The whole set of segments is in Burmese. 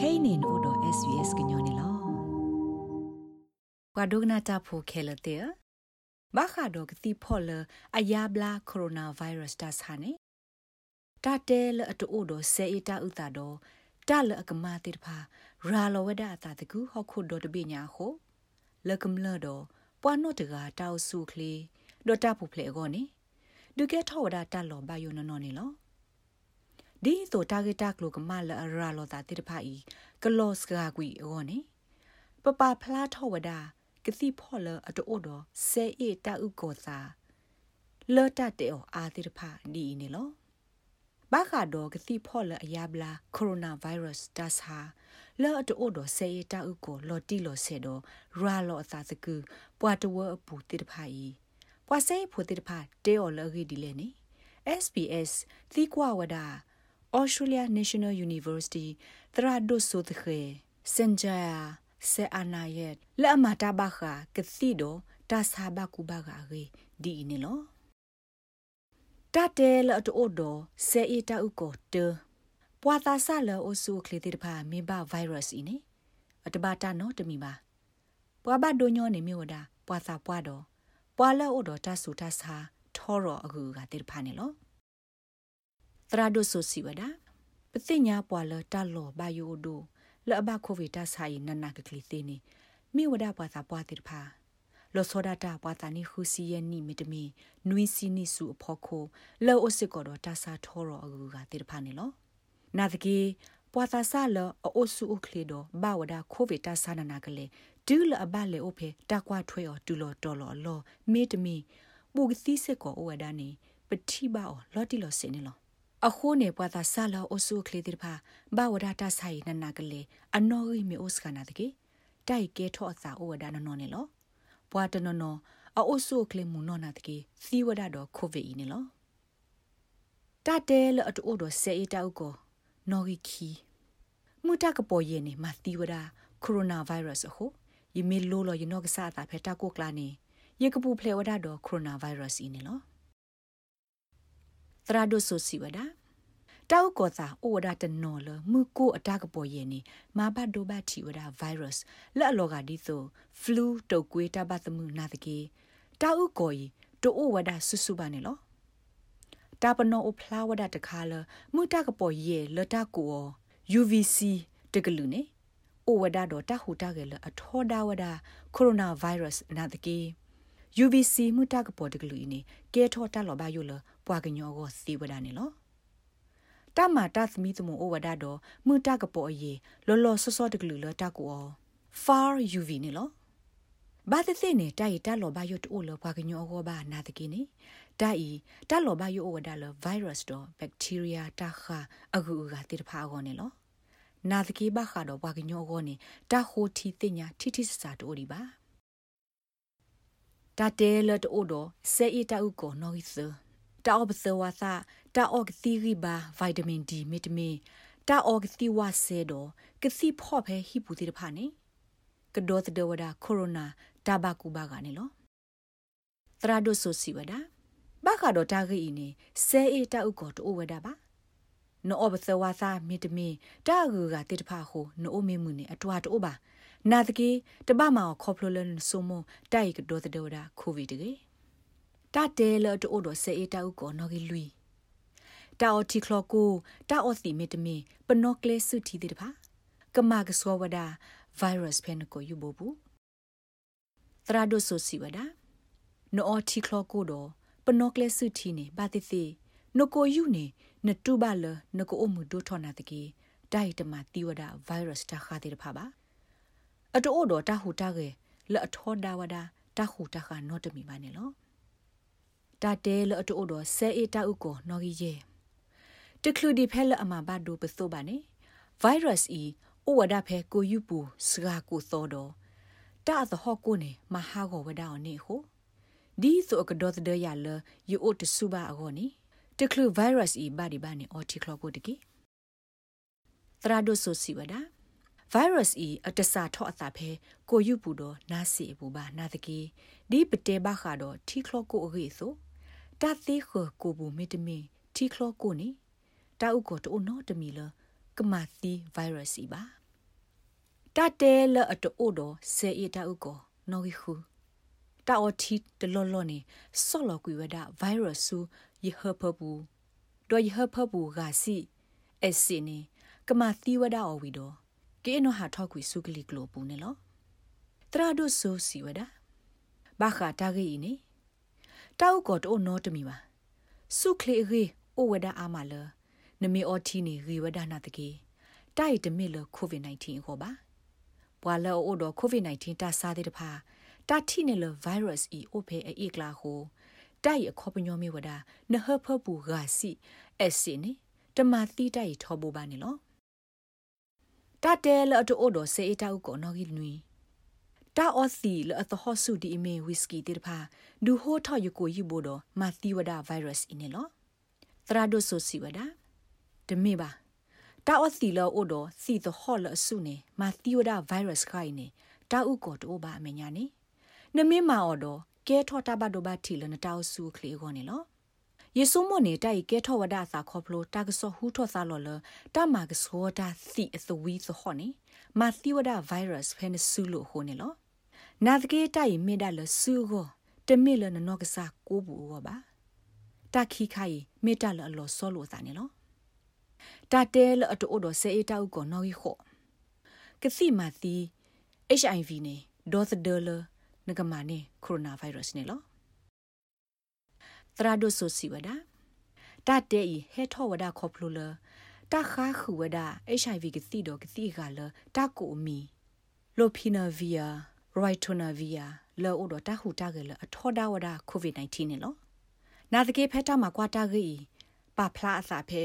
kainin odo svs gnyone lo kwa dogna ta pho khela te ba kha do gti phol ayabla coronavirus ta sa ne ta te le ato odo se eta uta do ta le akama te pha ra lo wada ta te ku ho khu do de bi nya ho le kum le do pwa no de ga ta su kle do ta phu phle go ni du ke tho da ta lo ba yo no no ni lo ဒီဆိုတာဂက်တာကလိုကမလာရာလောတာတိတဖာဤကလောစကာကွီအောနေပပဖလားထောဝဒကတိဖော်လအတိုဒဆေအေတာဥကောစာလောတတေအောအာတိတဖာဒီနေလောဘာခါတော့ကတိဖော်လအယာဘလာကိုရိုနာဗိုင်းရပ်စ်တတ်ဟာလောအတိုဒဆေအေတာဥကောလောတီလောဆေတော့ရာလောအသာစကူပွာတဝအပူတိတဖာဤပွာဆေဖိုတိတဖာတေအောလောဂီဒီလေနေ SPS သီကွာဝဒါ Australia National University သရဒုဆိုတခေစင်ဂျာဆေအနာယက်လာမတာဘခာကတိဒိုတာဆာဘကူဘဂါရီဒီနေလောတတဲလအတိုဒိုဆေအီတာဥကိုတပွာသာဆလအိုဆူခလီတိတဖာမေဘဗိုင်းရပ်စ်ဤနေအတဘာတာနော်တမီပါပွာဘဒိုညောနေမြို့တာပွာသာပွာတော့ပွာလောအိုဒိုတာဆူတာဆာထောရအကူကတိတဖာနေလော သရဒုဆိုစီဝဒပသိညာပွာလတလောဘယိုဒိုလအဘကိုဗီတာဆိုင်နနာကကလီသေးနေမိဝဒပွာသာပွာတိတဖာလောစောဒတာပွာတာနိခုစီယနိမီတမီနွီစီနိစုအဖို့ခိုလောအစစ်ကောတော့တာစာထောရောအကူကတိတဖာနေလောနာတကေပွာသာဆာလအိုဆူအိုကလေတော့ဘာဝဒကိုဗီတာဆာနနာကလေဒူလအဘလေအိုဖေတကွာထွဲော်တူလောတော်လောလောမေတမီပူကတိစစ်ကောအိုဝဒနေပတိပါအောလော်တီလောစင်းနေလော အခုနေပွားသာဆာလောအဆုခလေတိဖာဘာဝဒတာဆိုင်နနာကလေအနော်ရီမီအိုစကနာတကေတိုက်ကဲထောအစာဩဝဒနနော်နေလောပွားတနော်နော်အဆုခလေမူနော်နာတကေသီဝဒတော့ကိုဗစ်ဤနေလောတတဲလအတူတော့ဆေအတောက်ကိုနော်ရီခီမူတကပေါ်ရင်နေမသီဝဒကိုရိုနာဗိုင်းရပ်စ်အခုယမီလိုလောယနောကစားတာဖက်တာကိုကလာနေယေကပူဖလေဝဒတော့ကိုရိုနာဗိုင်းရပ်စ်ဤနေလော သရဒုဆိုစီဝဒတောက်ကောသာဩဝဒတနော်လမှုကိုအတကပေါ်ရင်နီမာဘဒိုဘတီဝဒဗိုင်းရပ်စ်လက်အလောကဒီဆိုဖလူးတုတ်ကွေးတပတ်သမှုနာတကေတောက်ကောဤတိုဩဝဒဆုစုပါနေလောတာပနောအဖလာဝဒတခါလမှုတကပေါ်ရဲ့လတကို UVC တကလူနေဩဝဒတော့တဟူတကလအထောဒါဝဒကိုရိုနာဗိုင်းရပ်စ်နာတကေ UVC မှုတကပေါ်တကလူနေကဲထောတလောဘာယုလ ပွားကညောကိုစီဝဒနေလောတမတာသမီသမဩဝဒတော့မှုတကပေါ်အေလောလောဆောဆောတကလူလတကူအော far UV နေလောဘာသသိနေတိုင်တလောဘာယုတိုလောပွားကညောကိုဘာနာတကိနေတိုင်တလောဘာယုဩဝဒလ virus တော့ bacteria တခါအကူကတိတဖာအောနေလောနာတကိဘခါတော့ပွားကညောကိုနေတာဟိုတီတင်ညာထိထိစစာတိုဒီပါတာတဲလတ်အိုဒဆေအီတာဥကိုနော်ဟီသ တာအောဘသဝါသာတာအောကသီရီဘာဗိုက်တမင်ဒီမီတမင်တာအောကသီဝါဆေဒကစီဖော့ဖဲဟီပူတီတဖာနေကဒေါ်တဒဝဒါကိုရိုနာတာဘကူဘာကနေလောသရာဒိုဆိုစီဝဒါဘာခါတော့တာဂီနေဆေအီတာဥကိုတိုဝဒါပါနောဘသဝါသာမီတမင်တာဂူကတိတဖာဟိုနိုမေမှုနေအတွာတိုးပါနာတကေတပမောခေါပလလန်ဆိုမတိုက်ကဒေါ်ဒေါ်ဒါခိုဗီတကေ တတဲလတိုးဒိုဆေအတာဥကိုနော်ဂီလူီတာအော်တီကလောကိုတာအော်စီမီတမီပနော့ကလေစုတီတိတဖာကမာကဆောဝဒါဗိုင်းရပ်စ်ဖဲနကိုယူဘောဘူးသရာဒိုဆိုစီဝဒါနော်အော်တီကလောကိုတော့ပနော့ကလေစုတီနေဘာတိတိနကိုယူနေနတူဘလနကိုအမှုဒိုထောနာတကေတိုက်တမတီဝဒါဗိုင်းရပ်စ်တာခါတိတဖာပါအတိုးတော်တဟူတကေလအထောဒါဝဒါတဟူတခါနော့တမီပါနေလော တတဲလအတိုးတော်ဆဲအေတာဥကိုနော်ကြီးရဲ့တကလူဒီဖဲလအမဘဒိုပသောပါနေဗိုင်းရပ်စ်ဤဩဝဒဖဲကိုယူပူစကာကိုသောတော်တာသဟောကိုနေမဟာကိုဝဒါနေဟုဒီဆိုကဒေါ်တဲ့ရလယူအိုတဆူပါအကောနေတကလူဗိုင်းရပ်စ်ဤဘာဒီဘာနေအော်တီကလောကိုတကေသရာဒိုဆိုစီဝဒါ virus e atasa tho ata phe ko yu pu do na si bu ba na de ki di pte ba kha do thi khlo ko age so ta thi kho ko bu mi de mi thi khlo ko ni ta u ko to no de mi lo ကမာသီ virus ပါတာတဲလအတိုဒဆေအတာဥကိုနော်ဂီခုတာအတီတလောလောနေဆော့လောကွေဝဒ virus ဆူယဟပပူတော့ယဟပပူကစီအစင်းနေကမာသီဝဒအဝီတော့ကေနောဟာထောက်ကွေစုကလီကလိုပူနေလောတရာဒုဆိုစီဝဒဘာခတာဂီနေ တောက်ကောတိုနောတမီပါစုခလေရီအိုဝဒအာမလနမေအော်တီနေရီဝဒနာတကေတိုက်တမီလကိုဗစ် -19 ဟောပါဘွာလောအိုတော့ကိုဗစ် -19 တာစားတဲ့တဖာတာတီနေလဗိုင်းရပ်စ်ဤအိုဖေအေကလာဟိုတိုက်အခေါပညောမီဝဒနဟဖပူဂါစီအက်စင်နေတမတိတိုက်ထောဘူပါနေလောတာတဲလအတိုဒိုစေတာဥကိုနော်ဂီနွီ တာအော်စီလအသဟောဆုဒီအမေဝီစကီတေတဖာဒူဟိုထော်ယကိုယူဘိုဒမာတီဝဒဗိုင်းရပ်စ်အင်းလောသရာဒိုဆိုစီဝဒဒမေပါတာအော်စီလောအိုဒိုစီသဟောလအဆုနေမာတီဝဒဗိုင်းရပ်စ်ခိုင်နေတာဥကိုတိုဘာအမညာနေနမေမာအော်ဒိုကဲထော်တာဘဒိုဘာတီလနတောက်ဆူခလီခေါနေလောယေဆုမနေတိုက်ကဲထောဝဒစာခေါဖလိုတာကဆောဟူထောစာလောလတာမာကဆောတာစီအသဝီသဟောနေမာသီဝဒဗိုင်းရပ်စ်ဖဲနဆူလိုဟိုနေလော နာတကေတိုင်မေဒါလဆူကိုတမေလနနောကစာကိုဘူဝပါတာခိခိုင်မေတာလအလောဆောလိုစာနေလောတာတဲလအတိုဒဆေအတောက်ကိုနော်ဟိုကစီမာသီ HIV နေဒေါသဒလနကမာနေကိုရိုနာဗိုင်းရပ်စ်နေလောတရာဒိုဆိုစီဝဒတာတဲဤဟဲထောဝဒခေါပလူလတာခါခုဝဒ HIV ကတိတော့ကတိကလတာကိုမီလိုဖီနာဗီယာ ရိုက်တိုနာဗီယာလောအိုတော့တာဟူတာကလအထောဒါဝဒကိုဗစ် -19 နေလောနာတကေဖက်တာမှာကွာတာဂီပါဖလာအစာဖဲ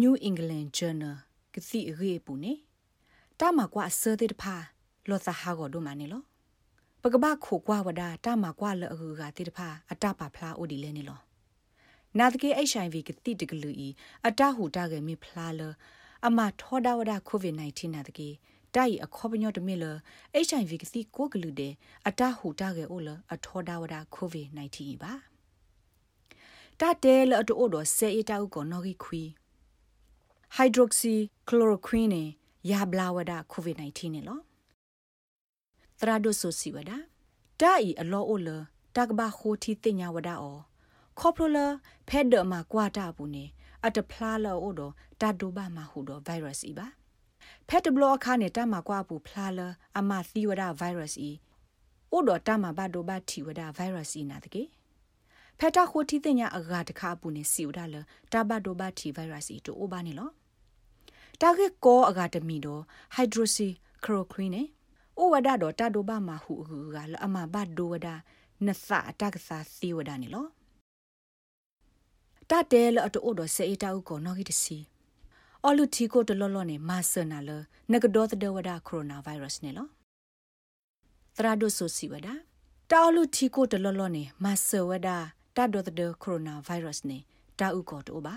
New England Journal ကတိရေပူနေတာမှာကွာဆာတဲ့ဖာလောသဟာကိုဒုမနေလောပကပခိုကွာဝဒတာမှာကွာလအကူကတိတဖာအတပါဖလာအိုဒီလဲနေလောနာတကေ HIV ကတိတကလူဤအတဟူတာကမိဖလာလအမထောဒဝဒကိုဗစ် -19 နာတကေ တိုင်အခေါပညောတမီလ HIV ကတိကိုကလူတဲ့အတဟူတာကအိုလအထောဒဝဒကိုဗစ် -19 ပါတာတဲလအတိုဒဆေအတာဥကိုနော်ဂီခွီ hydroxychloroquine နဲ့ယာဘလာဝဒကိုဗစ် -19 နဲ့လောသရာဒိုဆိုစီဝဒတာဤအလောအိုလတကဘာခိုတီတင်ညာဝဒအောခေါပလိုလာဖက်ဒမှာကွာတာဘူးနေအတဖလားလောအိုတော့တာဒိုဘာမှာဟူတော့ virus ဤပါ ဖက်ဒဘလော့ခါနေတာမှာကွာဘူးဖလားလာအမသီဝဒ virus ဤအိုတော့တာမှာဘဒိုဘာတီဝဒ virus ဤနာတကေဖက်တာခိုတီတင်ညာအဂါတခါဘူးနေစီဝဒလတာဘဒိုဘာတီ virus ဤတို့အိုဘာနေလောတာဂက်ကောအဂါတမီတော့ hydroxy chloroquine နဲ့ဩဝဒတော့တဒိုဘမဟုဟုကလအမဘတ်ဒိုဝဒနသအတကသာစီဝဒနေလောတတဲလအတိုတော့စေတာဥကိုနော်ဂီတစီ အလူတီကိုတလောလောနေမာဆနာလနကဒေါသဒဝဒကိုရိုနာဗိုင်းရပ်စ်နေလောသရာဒိုဆိုစီဝဒတာအလူတီကိုတလောလောနေမာဆဝဒတာဒေါသဒကိုရိုနာဗိုင်းရပ်စ်နေတာဥကိုတိုပါ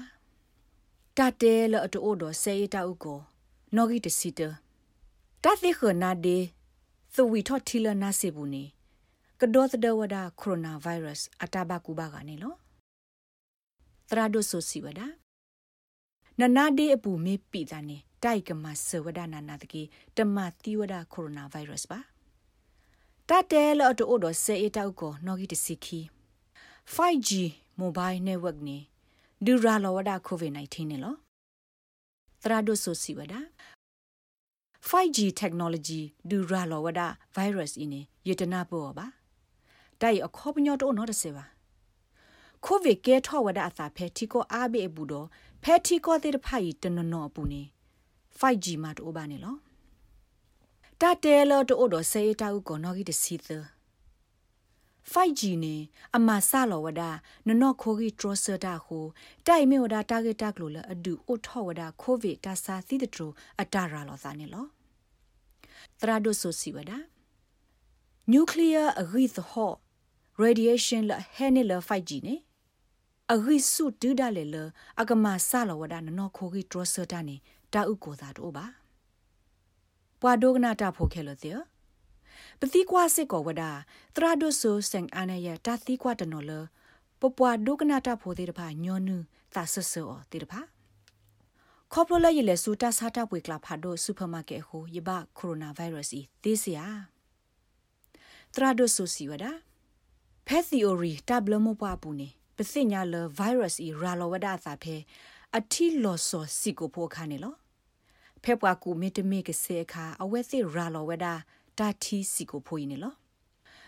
တတဲလအတိုတော့စေတာဥကိုနော်ဂီတစီတတသိခနာဒေသဝီထော့ထီလနာစေဘူးနေကဒေါသဒဝဒကိုရိုနာဗိုင်းရပ်စ်အတဘကူဘာကနေလောသရာဒိုဆိုစီဝဒ နနာဒေအပူမေပိတာနေတိုက်ကမဆဝဒနာနာတကေတမတိဝဒကိုရိုနာဗိုင်းရပ်စ်ပါတတဲလော်တိုဒိုဆေအတောက်ကိုနော်ဂီတစီခီ 5G mobile network နေဒူရာလောဝဒကိုဗစ် -19 နေလောသရာဒိုဆိုစီဝဒ 5G technology ဒူရာလောဝဒ virus အင်းယေတနာပေါ်ပါတိုင်အခေါပညောတော့နော်တစေပါကိုဗစ်ကဲထောဝဒအသာဖဲတီကိုအားဘေဘူးတော့ ဖဲတီကိုတဲ့ဖိုင်တနနော်ပူနေ 5G မှာတော့ဘာနေလောတတဲလောတော့တော့စေတာဥကိုနော်ဂီတစီသ 5G နေအမဆလောဝဒနနော့ခိုဂီထရဆတာဟုတိုင်မေဝဒတာဂက်တက်လို့လအဒူအိုထောဝဒကိုဗစ်တာစာသီတထရအတာရာလောစာနေလောသရာဒိုဆိုစီဝဒနျူကလ িয়ার အဂိသဟော radiation လဟဲနေလ 5G နေ အဂိစုတူဒါလေလအကမဆလောဝဒနနော့ခိုဂီထရဆတာနေတာဥကိုသာတို့ပါပွာဒိုဂနာတာဖိုခဲလို့တဲ့ပတိကွာစစ်ကောဝဒသရဒုဆုစင်အနယတာတိကွာတနော်လပပွားဒုကနာတာဖိုသေးတဖာညောနုသာဆဆောတေတဖာခေါပလိုလာရလေစူတာစာတာပွေကလာဖာဒိုစူပါမာကက်ဟိုယဘကိုရိုနာဗိုင်းရပ်စ်ဤသေစရာတရာဒိုဆိုစီဝဒါဖက်သီအိုရီတဘလမပွားပူနေ ပစိညာလဗိုင်းရပ်စ်ဤရာလောဝဒါသာဖဲအထီလော်ဆောစီကိုဖိုခါနေလောဖက်ပွားကူမီတမီကစေခါအဝဲစီရာလောဝဒါတာထီစီကိုဖိုနေလော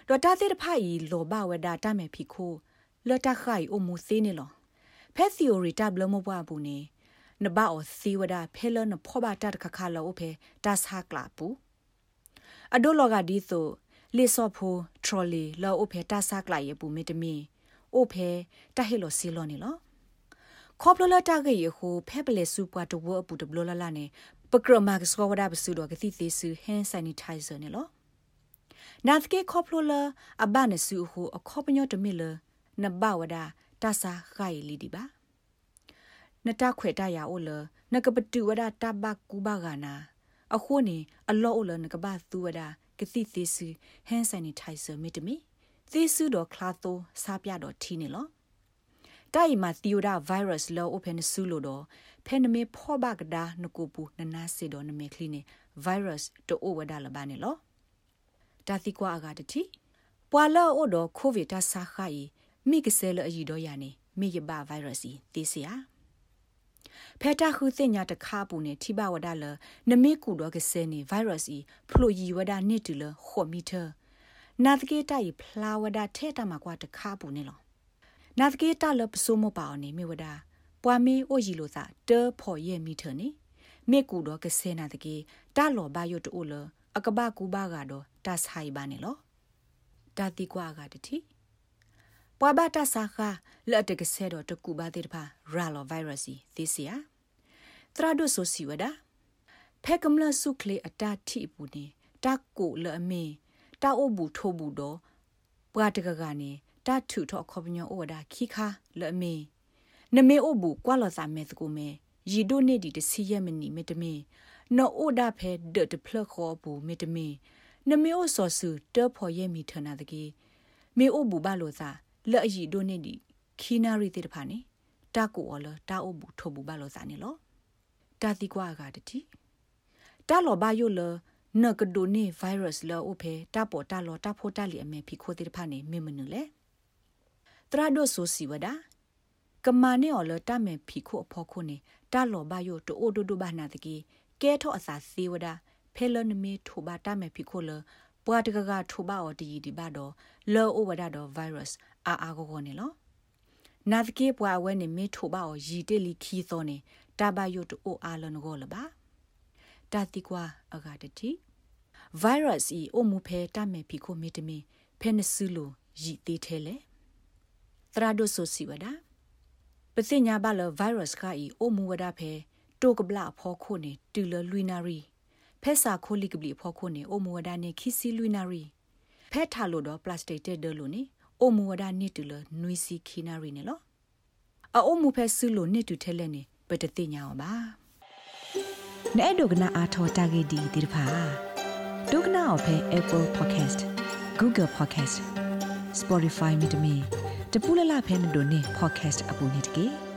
တော့တာတဲ့ဖိုင်လောဘဝဒါတမဲဖီခိုလတခိုင်အမှုသေးနေလောဖက်သီအိုရီတဘလမပွားပူနေနဘာအစီဝဒဖဲလနဖောဘာတတ်ခခလောဖေဒါဆာကလာပူအဒိုလောဂဒီဆိုလေဆော့ဖိုထရလီလောအဖေဒါဆာကလာယေပူမီတမီ အိုဖေတဟေလောစီလောနေလောခေါပလလတာကေယခုဖဲပလေစုပွားတဝအပူတဘလလလနေပကရမကစကဝဒဘစုတော့ကတိသေးစုဟန်ဆိုင်နီတိုင်ဇာနေလောနာသကေခေါပလလအဘနစုဟုအခေါပညောတမီလနဘဝဒတာဆာခိုင်လီဒီပါနတခွေတရအိုလနကပတူဝဒတဘကူဘဂနာအခုနေအလောအိုလနကဘသူဝဒကတိသေးစုဟန်ဆိုင်နီတိုင်ဇာမီတမီ သေစုတော့ခလာတိုစားပြတော့ထီနေလောတိုင်မာသီယိုဒာဗိုင်းရပ်စ်လောအိုဖန်ဆူလို့တော့ဖဲနမေဖောဘကဒါနကိုပူနနာစေတော့နမေခလီနေဗိုင်းရပ်စ်တိုအိုဝဒါလဘာနေလောတာသီကွာအကတတိပွာလောအိုတော့ကိုဗစ်တာဆာခိုင်မိကဆဲလအီတော့ရနေမိယဘဗိုင်းရပ်စ်ဤသေစရာဖဲတာခုစညာတခါပူနေထိဘဝဒါလနမေကူတော့ကဆဲနေဗိုင်းရပ်စ်ဤဖလိုယီဝဒါနစ်တူလခေါ်မီတာ နာသကေတိုင်ဖလာဝဒါထဲတမှာကွာတခါပူနေလောနာသကေတလပစုမပါအောင်နေမိဝဒါပွာမေအိုရီလိုသာတဲဖော်ရဲ့မီထနေမေကူတော့ကစဲနာတကေတလောဘယုတ်တိုလအကဘကူဘာကတော့တဆိုင်ပါနေလောတာတိကွာကတတိပွာဘတာစာခလက်တကစဲတော့တကူပါတဲ့တဖာရာလောဗိုင်းရပ်စ်သီစီယာသရာဒိုဆိုစီဝဒါဖဲကမလဆုခလေအတာတိပူနေတကူလအမေ တာအိုဘူးထိုးဘူးတော့ပွာတကကနေတထုထောခေါပညောဩဝဒါခိခါလအမေနမေအိုဘူးကွာလစာမဲစကူမဲရီဒိုနေဒီတစီယမနီမေတမေနော်အိုဒါဖဲဒတ်ဖလခေါ်ဘူးမေတမေနမေအိုဆောဆူတောဖော်ရဲ့မီထနာတကေမေအိုဘူးဘာလို့စာလက်အရီဒိုနေဒီခီနာရီတေတဖာနေတာကိုော်လတာအိုဘူးထိုဘူးဘာလို့စာနေလောတာတိကွာကတတိတာလောဘာယိုလ နကဒိုနေဗိုင်းရပ်စ်လောအိုဖေတာပေါ်တာလောတာဖိုတာလီအမေဖီခိုတေတဖာနေမေမနူလေတရာဒိုဆိုစီဝဒါကမာနေော်လတာမေဖီခိုအဖော်ခိုနေတာလောဘာယိုတိုအိုဒိုဒိုဘာနာတကေကဲထော့အစာစီဝဒါဖဲလနမီထိုဘာတာမေဖီခိုလပွားတကကထိုဘာအော်တီဒီဘာတော့လောအိုဝဒါတော့ဗိုင်းရပ်စ်အာအာကိုကိုနေလောနာသကေပွားဝဲနေမေထိုဘာအော်ရီတေလီခီသောနေတာဘာယိုတိုအာလနကိုလပါ တာတိကွာအဂါတတိဗိုင်းရပ်စ်ဤအမှုဖဲတမေဖီခိုမီတမီဖဲနဆူလိုရည်သေးသေးလေသရာဒိုဆိုစီဝဒါပစိညာဘလဗိုင်းရပ်စ်ကဤအမှုဝဒါဖဲတိုကဘလာဖောခိုနေတူလလွီနာရီဖက်စာခိုလိကဘလီဖောခိုနေအမှုဝဒါနေခီစီလွီနာရီဖက်ထားလို့တော့ပလတ်စတစ်တဲ့ဒလို့နေအမှုဝဒါနေတူလနွီစီခီနာရီနေလောအမှုဖက်ဆူလို့နေတူထဲလဲနေပတတိညာအောင်ပါ နဲ့ဒုကနာအာထောတာဂေဒီဒီဖာဒုကနာအဖဲ Apple Podcast Google Podcast Spotify မြေတမီတပူလလဖဲနေတို့နေ podcast အပူနေတကေ